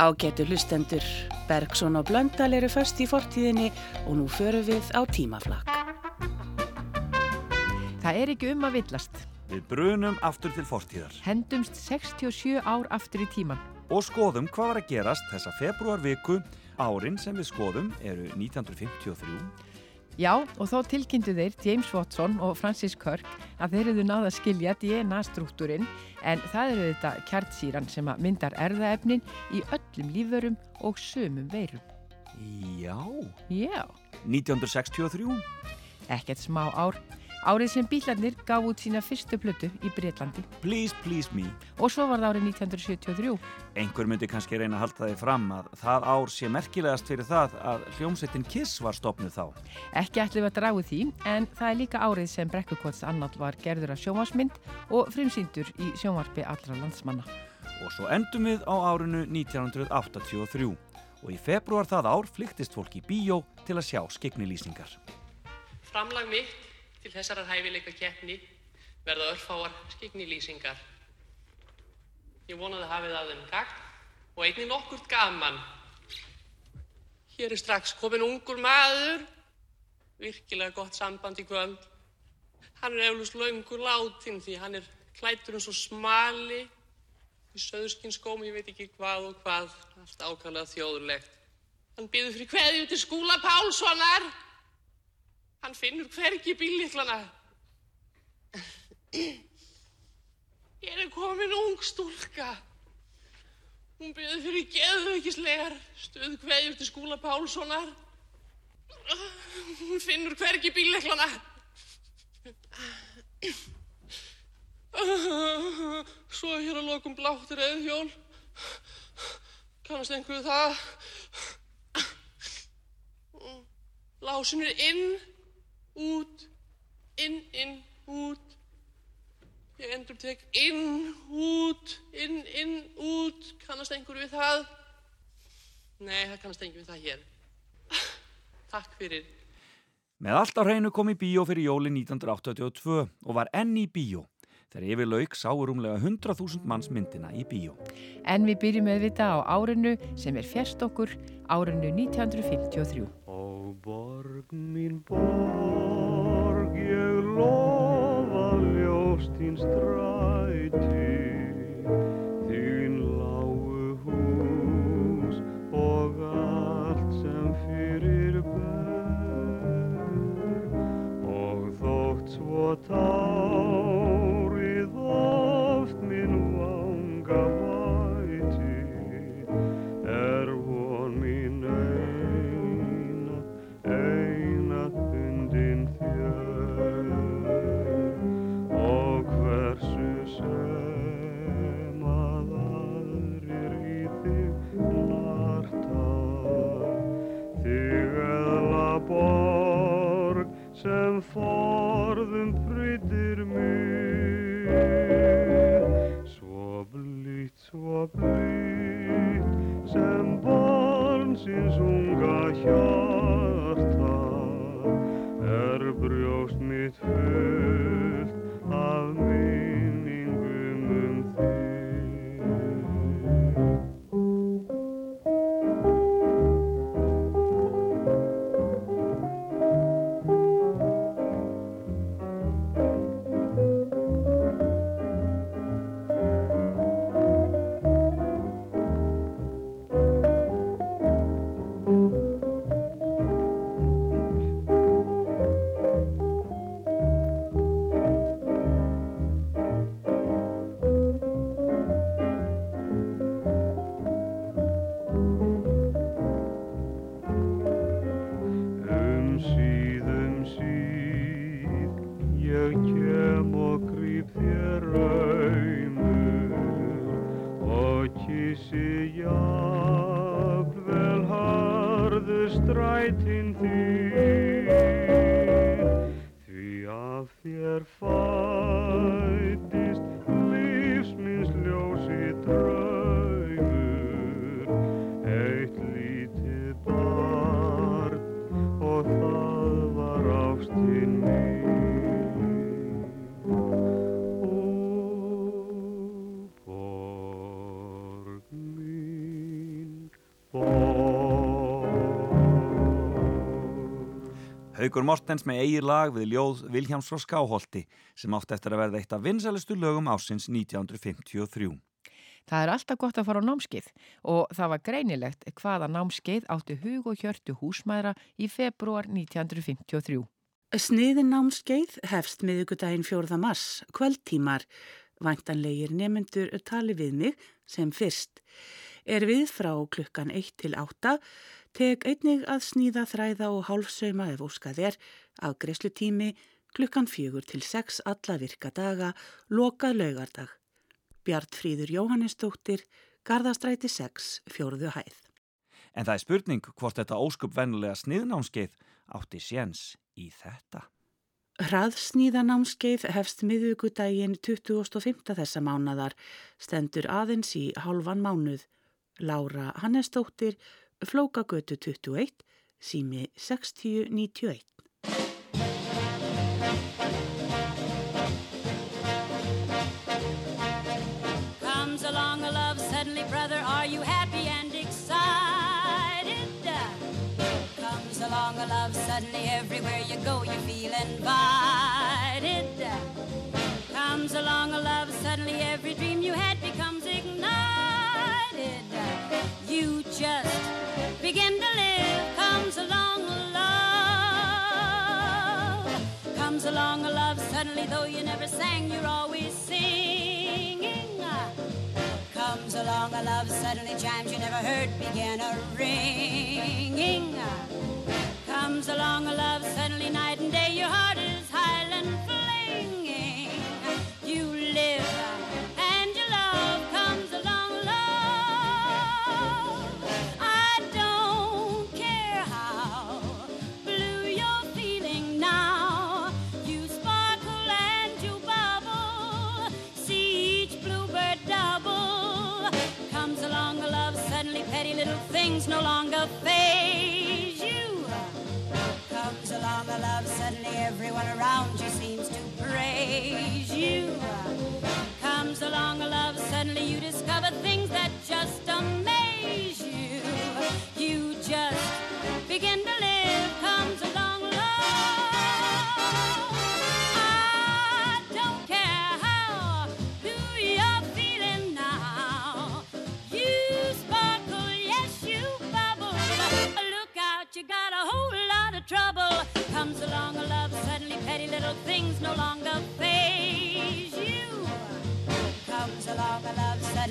Ágætu hlustendur, Bergson og Blöndal eru först í fortíðinni og nú förum við á tímaflakk. Það er ekki um að villast. Við brunum aftur til fortíðar. Hendumst 67 ár aftur í tíman. Og skoðum hvað var að gerast þessa februarviku. Árin sem við skoðum eru 1953. Já, og þá tilkynntu þeir James Watson og Francis Kirk að þeir eru náða að skilja DNA-struktúrin en það eru þetta kjartsýran sem myndar erðaefnin í öllum lífverum og sömum veirum. Já. Já. 1963. Ekkert smá ár. Árið sem bílarnir gaf út sína fyrstu plötu í Breitlandi. Please, please me. Og svo var það árið 1973. Einhver myndi kannski reyna að halda þig fram að það ár sé merkilegast fyrir það að hljómsveitin Kiss var stopnuð þá. Ekki ætlum við að dragu því, en það er líka árið sem Brekkukots annall var gerður af sjónvarsmynd og frimsýndur í sjónvarpi allra landsmanna. Og svo endum við á árinu 1983 og í februar það ár flyktist fólk í bíó til að sjá skegni Framlag mitt til þessarar hæfileika keppni verða örfáar skiknilýsingar. Ég vonaði að hafið af þeim gagn og einnig nokkurt gaman. Hér er strax komin ungur maður, virkilega gott samband í kvöld. Hann er eflust laungur látin því hann er klætur eins og smali í söðskinskóm, ég veit ekki hvað og hvað, allt ákvæmlega þjóðurlegt. Hann byður fyrir hverju til skúla Pálssonar. Hann finnur hvergi bílliklana. Ég er komin ung stúlka. Hún byrði fyrir geðveikislegar stöðkveðjur til skúla Pálssonar. Hún finnur hvergi bílliklana. Svo hér að lokum bláttir eða hjól. Kannast einhverju það? Lásin er inn út, inn, inn, út. Ég endur tek inn, út, inn, inn, út. Kannast einhverju við það? Nei, það kannast einhverju við það hér. Takk fyrir. Með allt á hreinu kom í bíó fyrir jóli 1982 og var enn í bíó. Þegar yfir lauk sáur umlega 100.000 manns myndina í bíó. En við byrjum með þetta á árinu sem er fjärst okkur, árinu 1953. Ó borg mín borg, ég lofa ljóst þín stræti, þín lágu hús og allt sem fyrir ber. Og þótt svo tárið sem forðum pryttir mig. Svo blítt, svo blítt sem barnsins unga hjarta Haugur Mortens með eigir lag við ljóð Viljáms frá Skáholti sem átt eftir að verða eitt af vinsælustu lögum ásins 1953. Það er alltaf gott að fara á námskeið og það var greinilegt hvaða námskeið átti hug og hjörtu húsmæðra í februar 1953. Sniðin námskeið hefst miðugudaginn 4. mars, kvöldtímar. Vantanlegir nemyndur tali við mig sem fyrst. Er við frá klukkan 1 til 8, teg einnig að sníða þræða og hálfsauma ef óskað er, afgreyslutími, klukkan 4 til 6 alla virka daga, lokað laugardag. Bjartfríður Jóhannesdóttir, Garðastræti 6, fjórðu hæð. En það er spurning hvort þetta óskup vennulega sniðnámskeið átti séns í þetta. Hraðsníðanámskeið hefst miðugudaginn 25. þessa mánadar, stendur aðeins í hálfan mánuð. Lára Hannesdóttir, Flókagötu 21, sími 6091. Comes along a love suddenly, brother, are you happy and excited? Comes along a love suddenly, everywhere you go you feel invited. Comes along a love suddenly, every dream you had becomes ignited. Uh, you just begin to live. Comes along a love. Comes along a love suddenly, though you never sang, you're always singing. Comes along a love suddenly, chimes you never heard begin a ringing. Comes along a love suddenly, night and day, your heart is highland flinging. Everyone around you seems to praise you. Comes along a love suddenly, you discover things that just amaze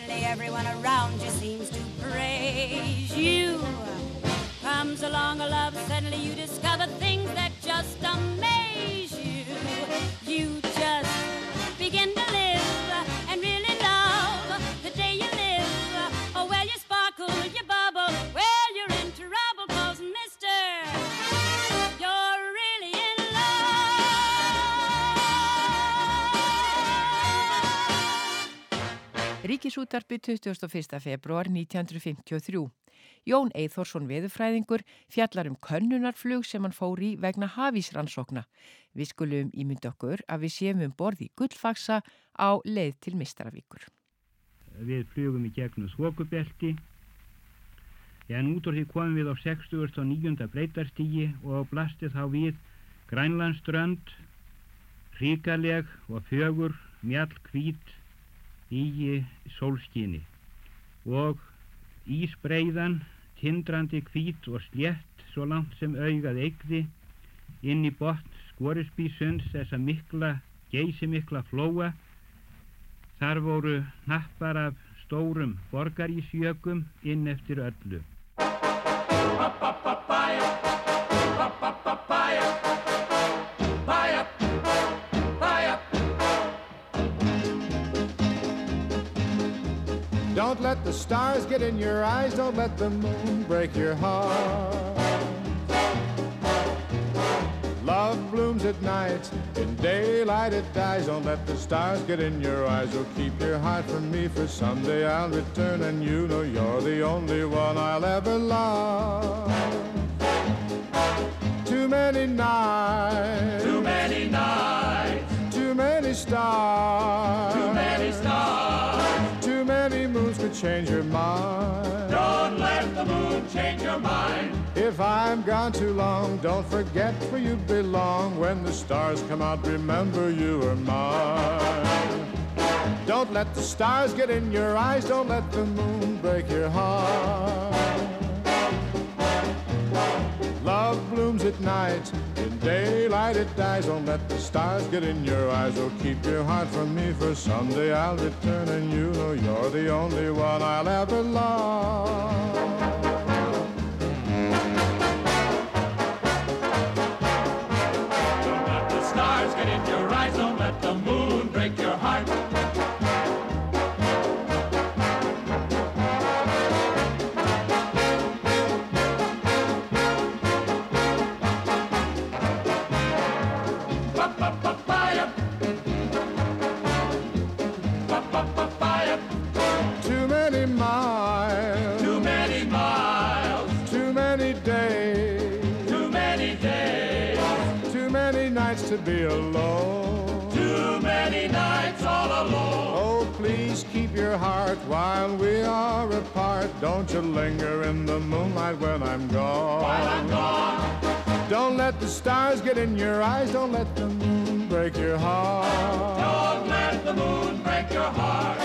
suddenly, everyone around you seems to praise you. Comes along a love suddenly, you discover Ríkisútarpi 21. februar 1953. Jón Eithórsson veðufræðingur fjallar um könnunarflug sem hann fór í vegna hafísrannsókna. Við skulum ímynda okkur að við séum um borð í gullfaksa á leið til Mistaravíkur. Við flugum í gegnum þvokubelti en út úr því komum við á 69. breytarstígi og blasti þá við Grænlandströnd, ríkaleg og fögur mjall hvít í sólskinni og ísbreiðan, tindrandi hvít og slétt svo langt sem augað eigði inn í botn skorisbísunds þessa mikla, geysi mikla flóa. Þar voru hnappar af stórum borgarísjökum inn eftir öllu. Don't let the stars get in your eyes, don't let the moon break your heart. Love blooms at night, in daylight it dies. Don't let the stars get in your eyes. Oh, keep your heart from me, for someday I'll return, and you know you're the only one I'll ever love. Too many nights, Too many nights, too many stars, too change your mind. Don't let the moon change your mind. If I'm gone too long, don't forget where you belong. When the stars come out, remember you are mine. Don't let the stars get in your eyes, don't let the moon break your heart. Love blooms at night, in daylight it dies. Don't let the stars get in your eyes. Oh, keep your heart from me, for someday I'll return, and you know you're the only one I'll ever love. While we are apart. Don't you linger in the moonlight when I'm gone. While I'm gone, Don't let the stars get in your eyes. Don't let the moon break your heart. don't let the moon break your heart.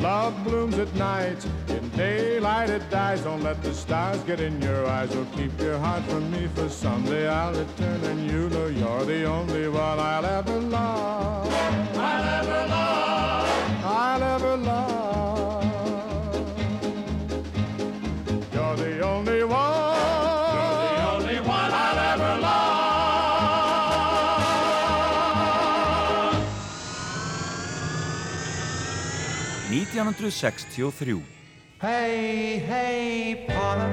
Love blooms at night. In daylight it dies. Don't let the stars get in your eyes. Oh, keep your heart from me, for someday I'll return, and you know you're the only one I'll ever love. I'll ever love. 1963 Hey, hey, Paula,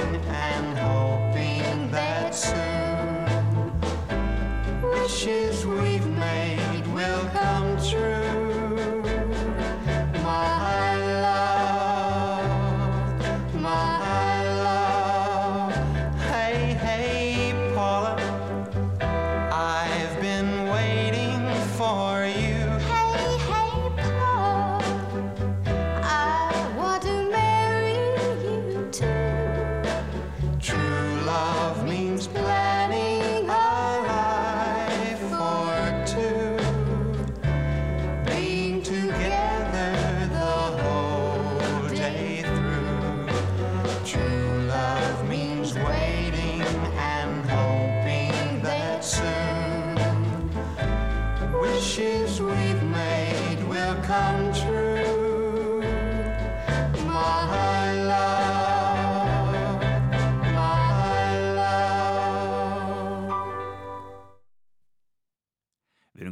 in.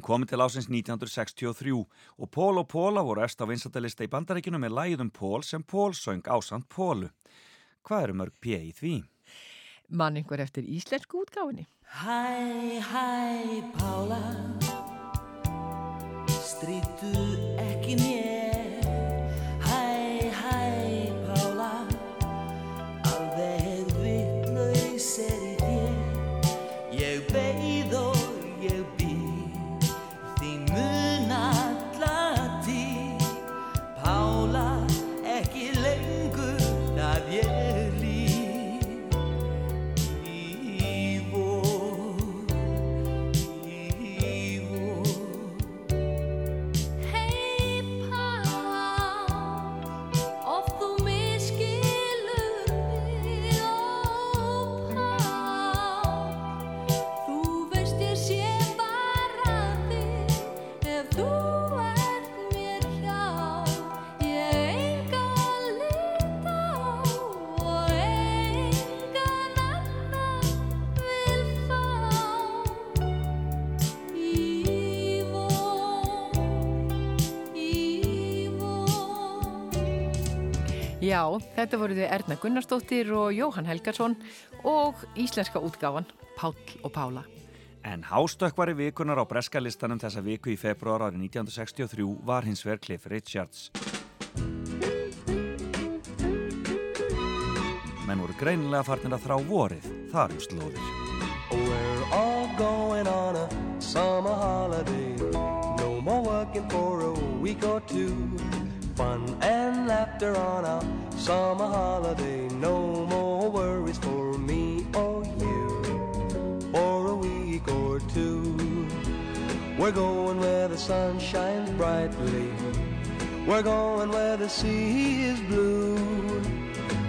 Komið til ásins 1963 og Pól og Póla voru efst á vinsættalista í bandaríkinu með lægðum Pól sem Pól söng ásand Pólu. Hvað eru mörg P í því? Mann einhver eftir íslensku útgáfinni. Hæ, hæ, Pála Strítu ekki mér Já, þetta voru þau Erna Gunnarsdóttir og Jóhann Helgarsson og íslenska útgáfan Páll og Pála. En hástökkvari vikunar á breskalistanum þessa viku í februar árið 1963 var hins vegar Cliff Richards. Menn voru greinilega farnir að þrá vorið, þar um slóðir. We're all going on a summer holiday. No more working for a week or two. Fun and laughter on a summer holiday. No more worries for me or you for a week or two. We're going where the sun shines brightly. We're going where the sea is blue.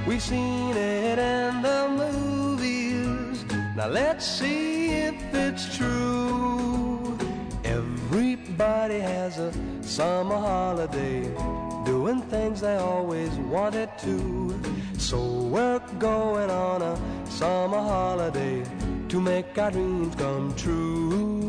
We've seen it in the movies. Now let's see if it's true. Everybody has a summer holiday, doing things they always wanted to. So we're going on a summer holiday to make our dreams come true.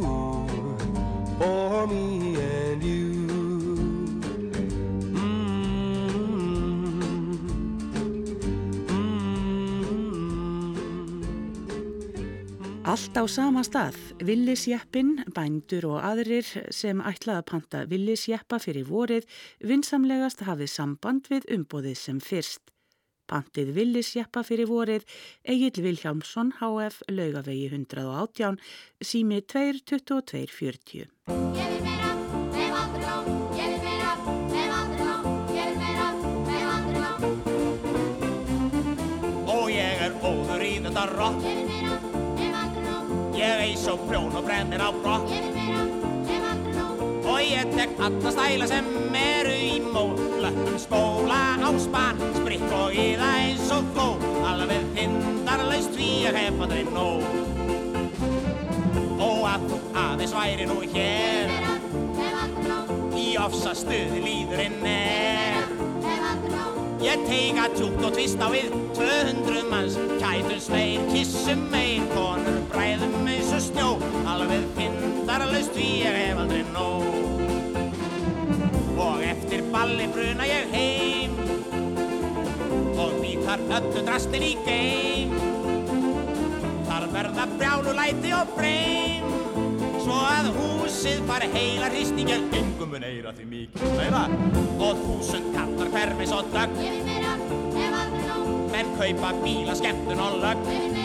for me and you. Allt á sama stað, villisjeppin, bændur og aðrir sem ætlaði að panta villisjeppa fyrir vorið vinsamlegast hafið samband við umbóðið sem fyrst. Pantið villisjeppa fyrir vorið Egil Vilhjálmsson HF laugavegi 118 sími 22240. Og ég óður í þetta rock Ég eis og prjón og brennir á brokk Tek alla stæla sem eru í mól. Löppum spóla á spann Spritt og það eins og fló Alveg hindarlaust því ég hef aldrei nóg. Og að þú aðeins væri nú hér. Í ofsa stuði líðurinn er. Ég teika tjúkt og tvist á við 200 manns. Kætum sveir, kissum meir Konur bræðum eins og snjó. Alveg pindarlaust því ég hef aldrei nóg balli bruna ég heim. Og vítar öllu drastin í geim Þar verða brjálulæti og breym Svo að húsið fari heila hristing Ég engum mun eira því mikið. Meira? Og þúsund kallar hverfis og dögg. Menn kaupa bíla, skemmtun og lögg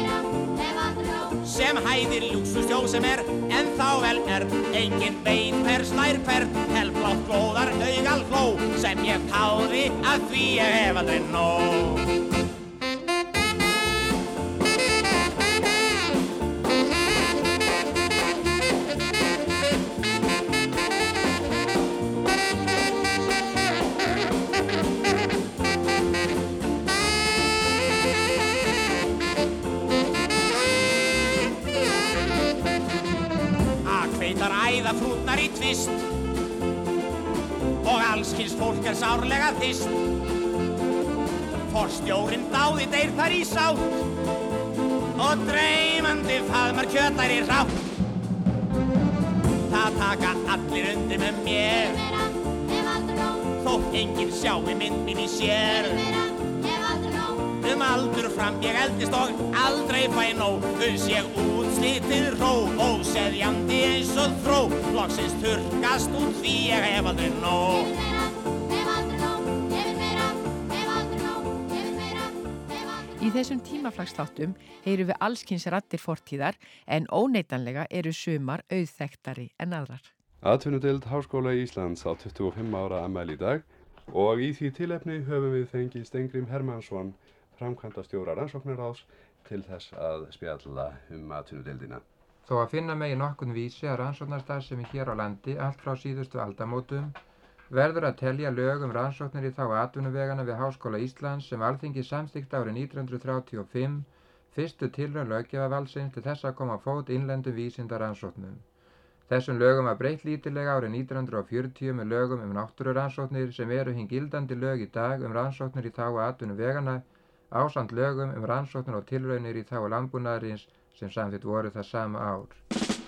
Sem hæðir lúksustjó sem er En þá vel er Engin veit hver slær hver Helblátt glóðar augal hló Sem ég táði að því ég hef aldrei nóg Akveitar æða frútnar í tvist. Og allskins fólk er sárlega þist Forstjórin dáði deyr þar í sátt. Og dreymandi faðmar kjötær í rátt. Það taka allir undir með mér. Þótt enginn sjáu mynd mín í sér aldur fram ég eldist og aldrei fæ nóg. Þauðs ég útslítið ró og seðjandi eins og þró. Lóksins turkast út því ég hef aldrei nóg. Í þessum tímaflagsþáttum heyru við allskynnsrattir fortíðar en óneitanlega eru sumar auðþektari en aðrar. Atvinnudeld Háskóla í Íslands á 25 ára amal í dag og í því tilefni höfum við fengið Stengrim Hermansson framkvæmdastjóra rannsóknarás til þess að spjalla um atvinnudeldina. Þó að finna megin okkur vísi að rannsóknarstarf sem er hér á landi allt frá síðustu aldamótum verður að telja lög um rannsóknir í þá atvinnuvegana við Háskóla Íslands sem alþingi samstíkt árið 1935 fyrstu tilrönd löggefavalsins til þess að koma fót innlendu vísindar rannsóknum. Þessum lögum var breytt lítilega árið 1940 með lögum um náttúruransóknir sem eru hinn gildandi lög í dag um rannsóknir í þá atvinnuvegana ásand lögum um rannsóknir og tilraunir í þágu landbúnaðarins sem samþýtt voru það sama ár.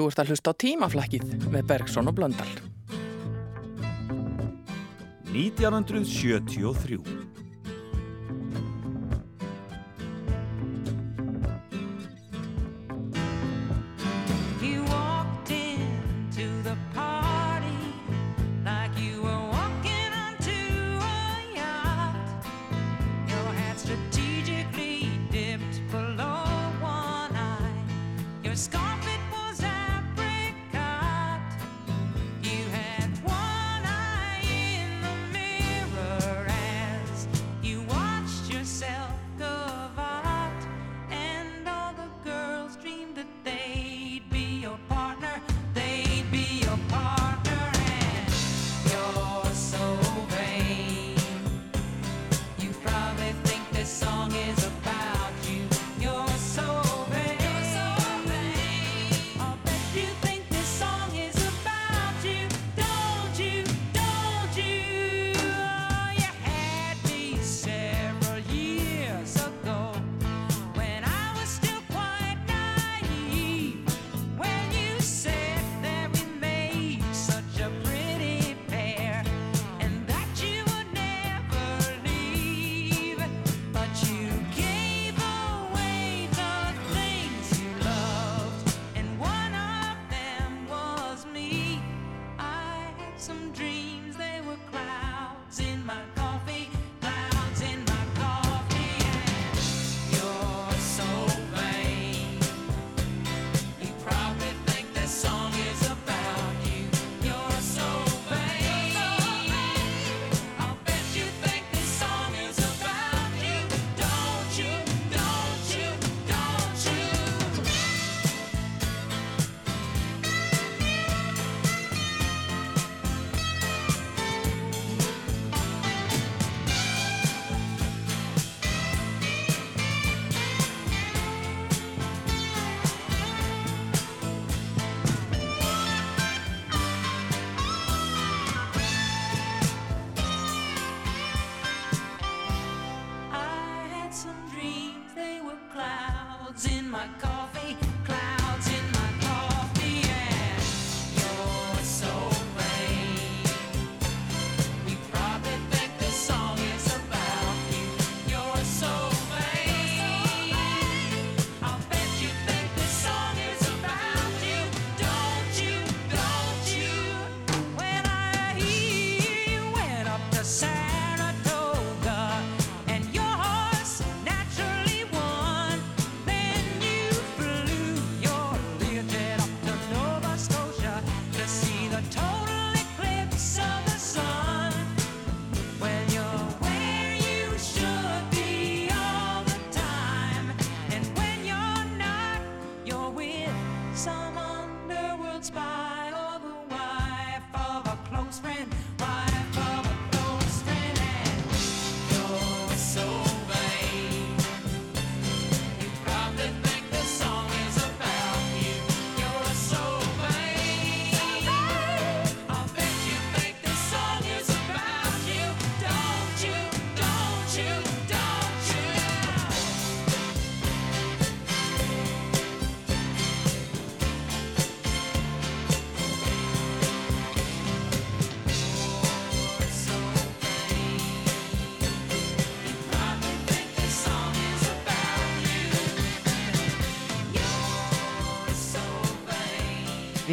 Þú ert að hlusta á tímaflakkið með Bergson og Blöndal. 1973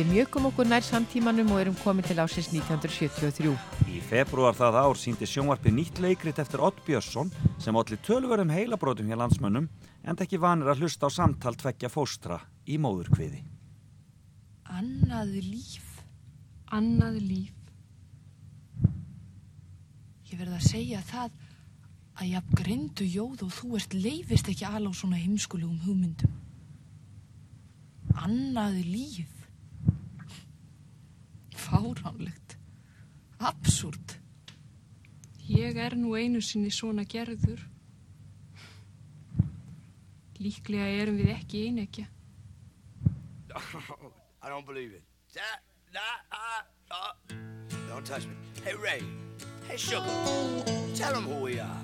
mjögum okkur nær samtímanum og erum komin til ásins 1973. Í februar það ár síndi sjónvarpi nýtt leikrit eftir Ott Björnsson sem allir tölverðum heilabrótum hjá landsmönnum en ekki vanir að hlusta á samtal tveggja fóstra í móðurkviði. Annað líf, annað líf. Ég verð að segja það að ég grindu jóð og þú ert leifist ekki alveg á svona heimskulegum hugmyndum. Annað líf. Fáránlegt. Absúrt. Ég er nú einu sinni svona gerður. Líklega erum við ekki einekja. I don't believe it. That, that, uh, uh. Don't touch me. Hey, Ray. Hey, Sugar. Tell them who we are.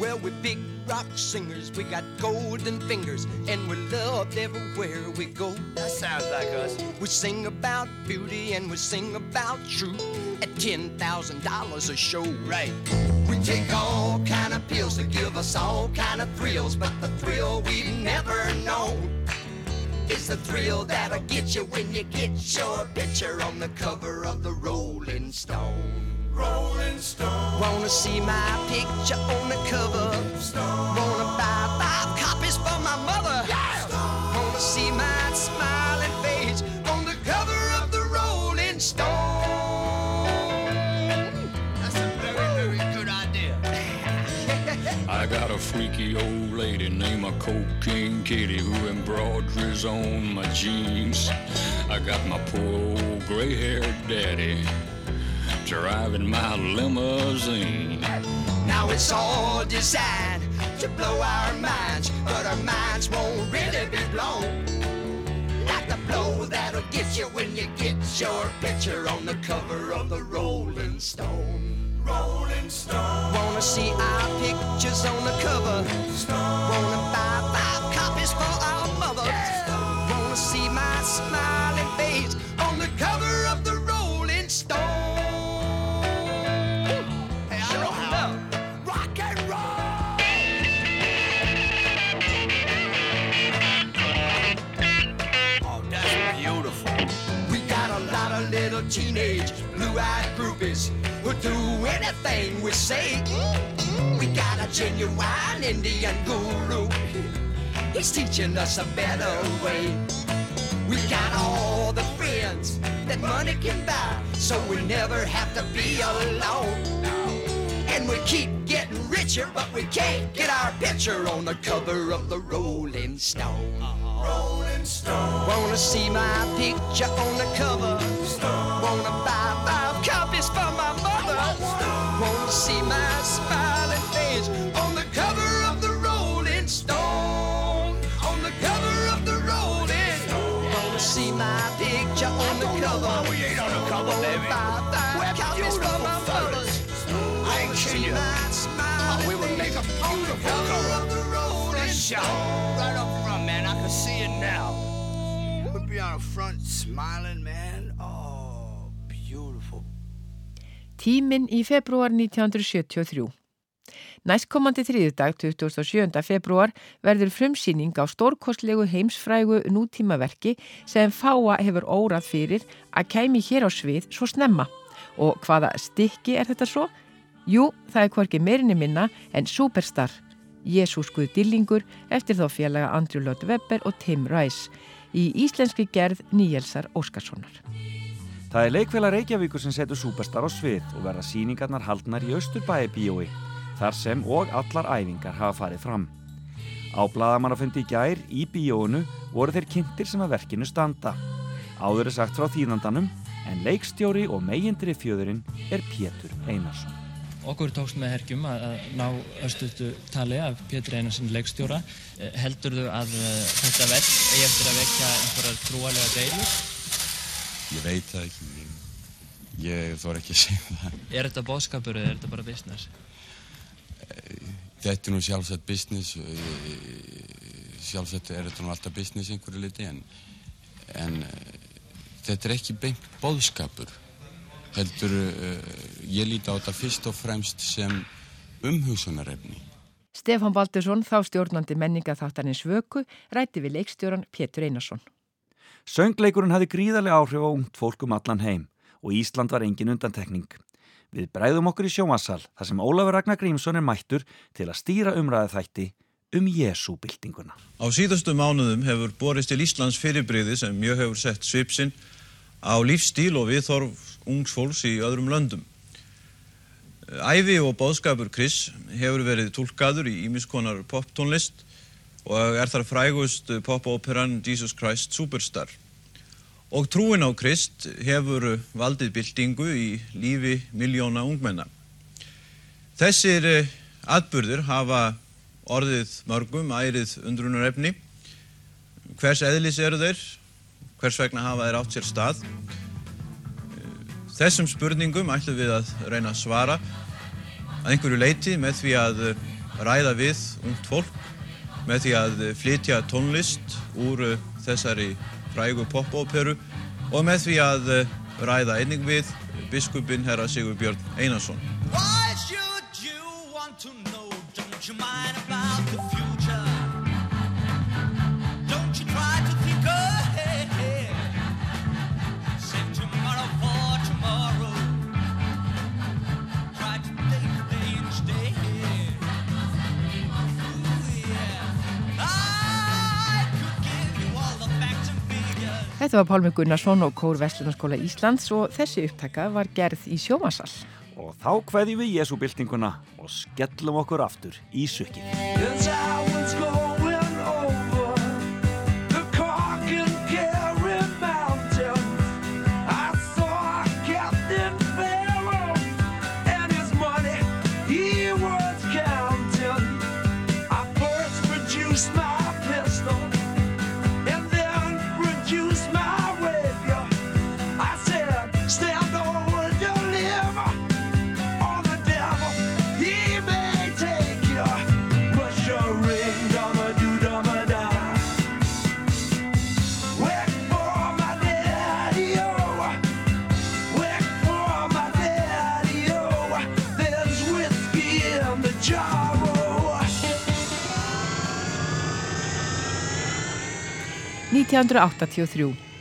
Well, we're big rock singers, we got golden fingers, and we're loved everywhere we go. That sounds like us. We sing about beauty and we sing about truth at $10,000 a show. Right. We take all kind of pills to give us all kind of thrills, but the thrill we never know is the thrill that'll get you when you get your picture on the cover of the Rolling Stone. Rolling Stone. Wanna see my picture on the cover? Wanna buy five copies for my mother? Wanna see my smiling face on the cover of the Rolling Stone? That's a very, very good idea. I got a freaky old lady named a Cocaine Kitty who embroiders on my jeans. I got my poor old gray-haired daddy driving my limousine. Now it's all designed to blow our minds, but our minds won't really be blown. Like the blow that'll get you when you get your picture on the cover of the Rolling Stone. Rolling Stone. Wanna see our pictures on the cover? Stone. Wanna buy five blue-eyed who'll do anything we say. We got a genuine Indian guru. He's teaching us a better way. We got all the friends that money can buy, so we never have to be alone. And we keep getting richer, but we can't get our picture on the cover of the Rolling Stone. Rolling Stone. Wanna see my picture on the cover? Stone. Wanna buy five see my smiling face on the cover of the Rolling Stone? On the cover of the Rolling Stone. Wanna see my picture on the cover? We ain't on the cover, baby. buy five We're for my beautiful fellas. I ain't kidding you. Oh, we would make a beautiful cover. This shot right up front, man. I can see it now. We'd be on the front smiling, Tíminn í februar 1973. Næstkommandi þriðudag 27. februar verður frumsýning á stórkostlegu heimsfrægu nútímaverki sem fáa hefur órað fyrir að kæmi hér á svið svo snemma. Og hvaða stykki er þetta svo? Jú, það er hvorki meirinni minna en Superstar, Jésús Guð Dillingur eftir þá félaga Andrew Lloyd Webber og Tim Rice í íslenski gerð Níelsar Óskarssonar. Það er leikfélag Reykjavíkur sem setur Superstar á svið og verða síningarnar haldnar í Östurbæi bíói, þar sem og allar æfingar hafa farið fram. Á bladamannafundi í gær í bíóinu voru þeir kynntir sem að verkinu standa. Áður er sagt frá þýðandanum, en leikstjóri og megindri fjöðurinn er Pétur Einarsson. Okkur tókst með hergjum að, ná östutu tali af Pétur Einarsson leikstjóra. Heldur þú að uh, þetta verk eigi eftir að vekja einhverjar trúalega deilur? Ég veit það ekki. Ég, ég þór ekki að segja það. Er þetta bóðskapur eða er þetta bara business? Þetta er nú sjálfsagt business. eh, Sjálfsagt er þetta nú alltaf business einhverju liti en, en eh, þetta er ekki beint bóðskapur. Heldur, uh, ég líti á þetta fyrst og fremst sem umhugsunarefni. Stefán Baldursson, þá stjórnandi menningaþáttanins vöku, rætti við leikstjóran Pétur Einarsson. Söngleikurinn hafði gríðarlega áhrif á ungt fólk um allan heim og Ísland var engin undantekning. Við bræðum okkur í sjómasal þar sem Ólafur Ragnar Grímsson er mættur til að stýra umræðu þætti um Jésúbyltinguna. Á síðustu mánuðum hefur borist til Íslands fyrirbriði sem mjög hefur sett svipsinn á lífstíl og viðþorf ungs fólks í öðrum löndum. Ævi og bóðskapur Chris hefur verið tólkaður í ímiskonar poptónlist og er þar frægust popóperan Jesus Christ Superstar. Og trúin á Krist hefur valdið byltingu í lífi miljóna ungmenna. Þessir eh, atburðir hafa orðið mörgum ærið undrunarefni. Hvers eðlis eru þeir? Hvers vegna hafa þeir átt sér stað? Þessum spurningum ætlum við að reyna að svara að einhverju leiti með því að eh, ræða við ungt fólk, með því að flytja tónlist úr eh, þessari frægu popóperu og með því að eh, ræða einnig við biskupinn herra Sigurbjörn Einarsson. Þetta var Pálmi Gunnarsson og Kór Vestlunarskóla Íslands og þessi upptaka var gerð í sjómasal. Og þá kveðjum við Jésúbyltinguna og skellum okkur aftur í sukkið. 1983.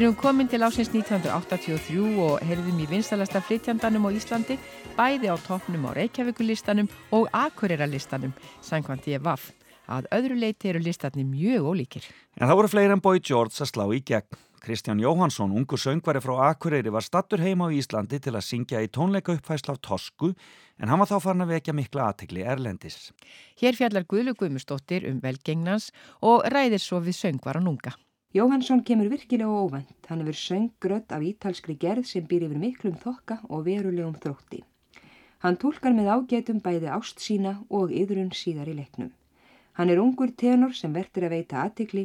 Við erum komin til ásins 1983 og heyrðum í vinstalasta flytjandanum á Íslandi, bæði á toppnum á Reykjavíkulistanum og Akureyra-listanum, sangkvæmt ég vaff. Að öðru leiti eru listarnir mjög ólíkir. En það voru fleiri en Boy George að slá í gegn. Kristján Jóhansson, ungur söngvari frá Akureyri, var stattur heima á Íslandi til að syngja í tónleika uppfæsla af Tosku, en hann var þá farin að vekja mikla aðtegli erlendis. Hér fjallar Guðlu Guðmustóttir um velgengnans og ræðir svo við söngvaran unga. Jóhansson kemur virkilega óvænt. Hann hefur söngrödd af ítalskri gerð sem býr yfir miklum þokka og verulegum þrótti. Hann tólkar með ágætum bæði ást sína og yðrun síðar í leiknum. Hann er ungur tenor sem verður að veita aðtikli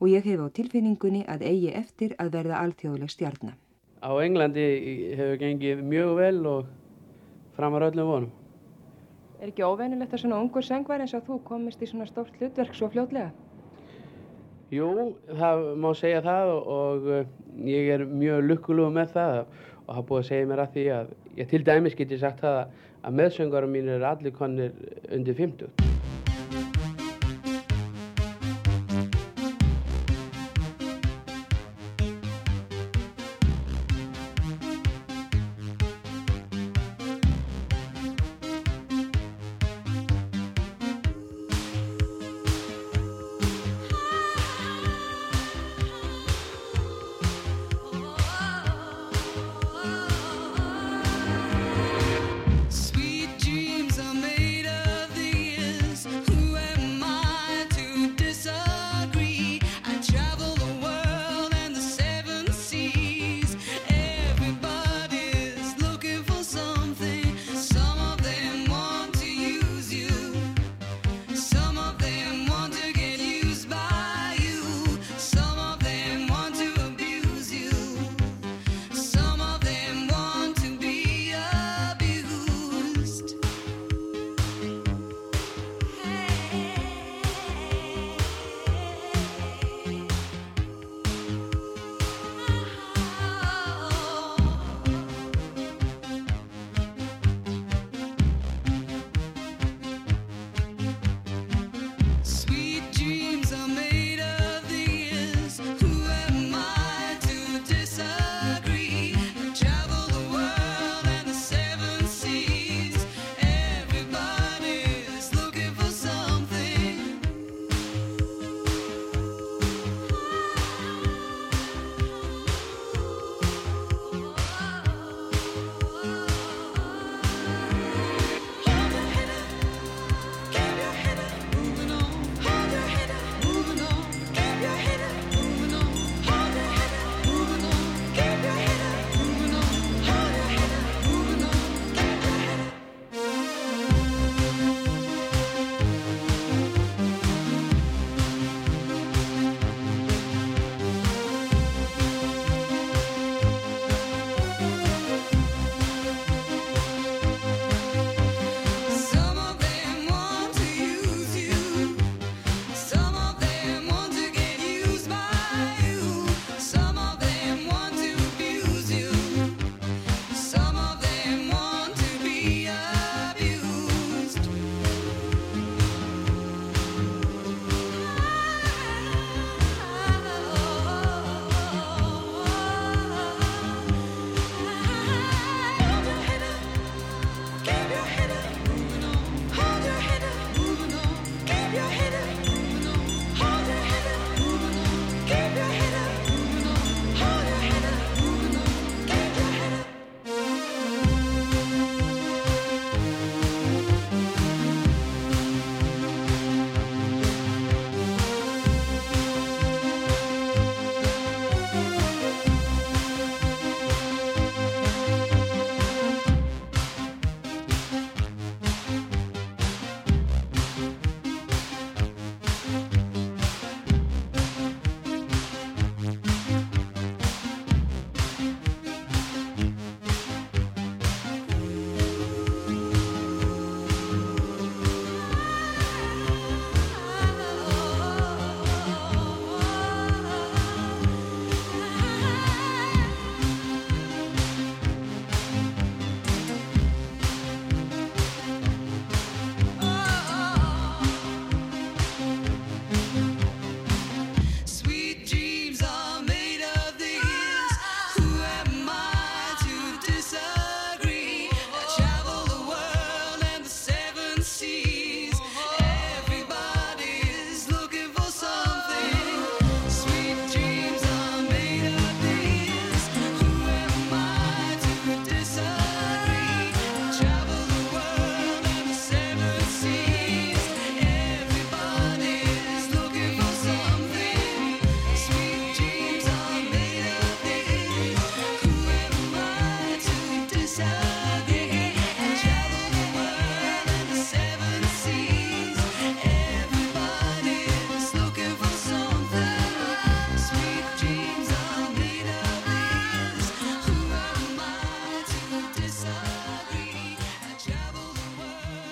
og ég hef á tilfinningunni að eigi eftir að verða alþjóðleg stjarnar. Á Englandi hefur gengið mjög vel og framar öllum vonum. Er ekki óvenulegt að svona ungur söngvar eins og þú komist í svona stórt hlutverk svo fljótlega? Jú, það má segja það og, og uh, ég er mjög lukkulegu með það og það búið að segja mér að því að ég til dæmis geti sagt það að, að meðsöngarum mín er allir konir undir 50.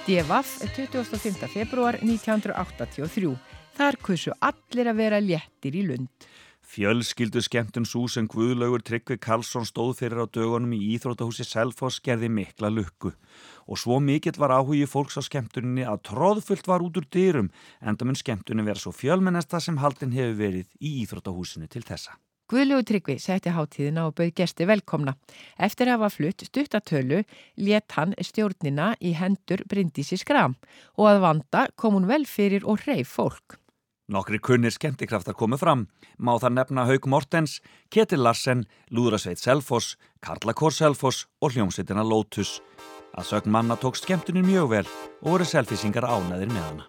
DFF 25. februar 1983. Þar kusu allir að vera léttir í lund. Fjölskyldu skemmtun svo sem Guðlaugur Tryggvi Karlsson stóð fyrir á dögunum í Íþróttahúsi Selfoss gerði mikla lukku og svo mikill var áhugi fólks á skemmtuninni að tróðfullt var út úr dyrum enda mun skemmtunin vera svo fjölmennesta sem haldin hefur verið í Íþróttahúsinu til þessa. Guðlegu Tryggvi setti hátíðina og bauð gesti velkomna. Eftir að hafa flutt stuttatölu let hann stjórnina í hendur Bryndísi Skram og að vanda kom hún vel fyrir og hreif fólk. Nokkri kunnir skemmtikraftar komu fram. Má það nefna Haug Mortens, Ketil Larsen, Lúðrasveit Selfoss, Karla Kór Selfoss og hljómsveitina Lotus. Að sögn manna tók skemmtunin mjög vel og voru selfisingar ánæðir með hana.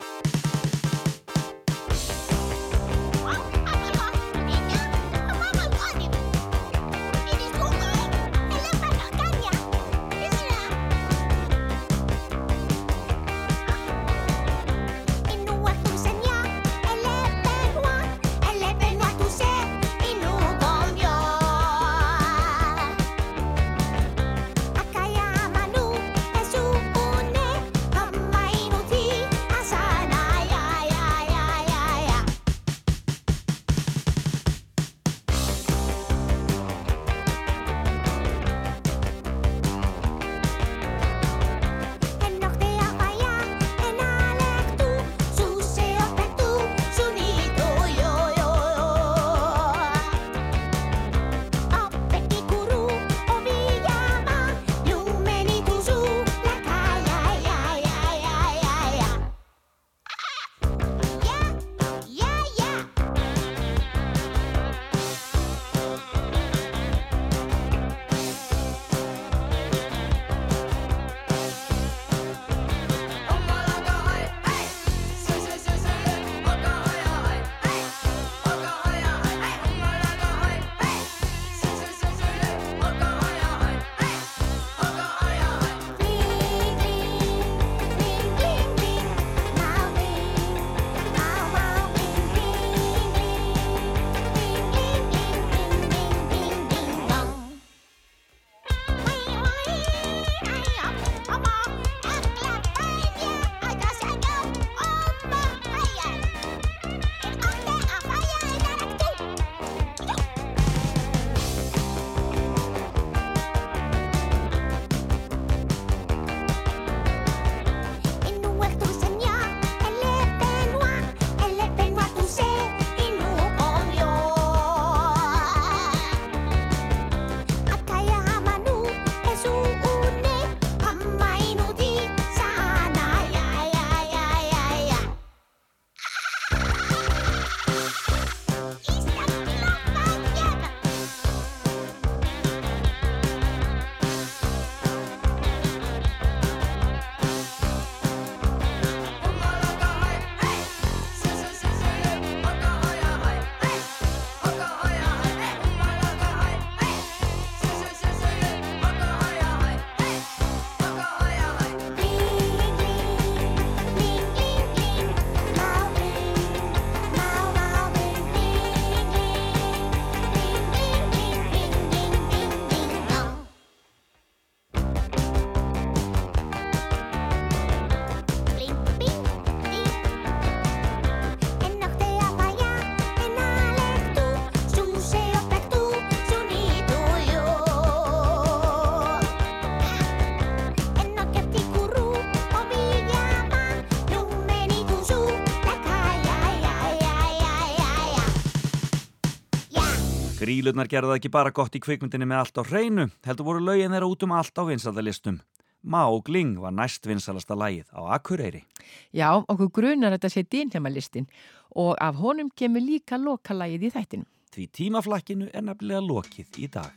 Grílurnar gerða ekki bara gott í kvikmyndinni með allt á hreinu, heldur voru lögin þeirra út um allt á vinsaldalistum. Má Gling var næst vinsalasta lægið á Akureyri. Já, okkur grunar þetta sé dýnhjamalistin og af honum kemur líka lokalægið í þættinum. Því tímaflakkinu er nefnilega lokið í dag.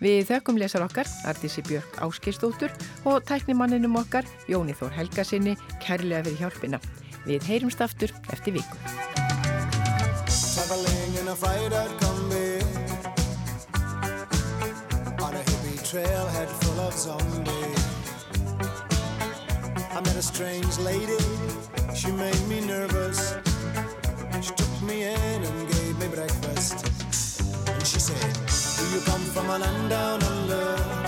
Við þökkum lesar okkar, Artísi Björk Áskistóttur og tæknimanninum okkar, Jóni Þór Helgasinni, kærlega fyrir hjálpina. Við heyrumst aftur eftir viku. Trailhead full of zombies. I met a strange lady, she made me nervous. She took me in and gave me breakfast. And she said, do you come from a land down under